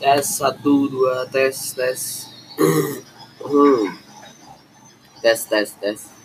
tes satu dua tes tes. Hmm. Tes tes tes.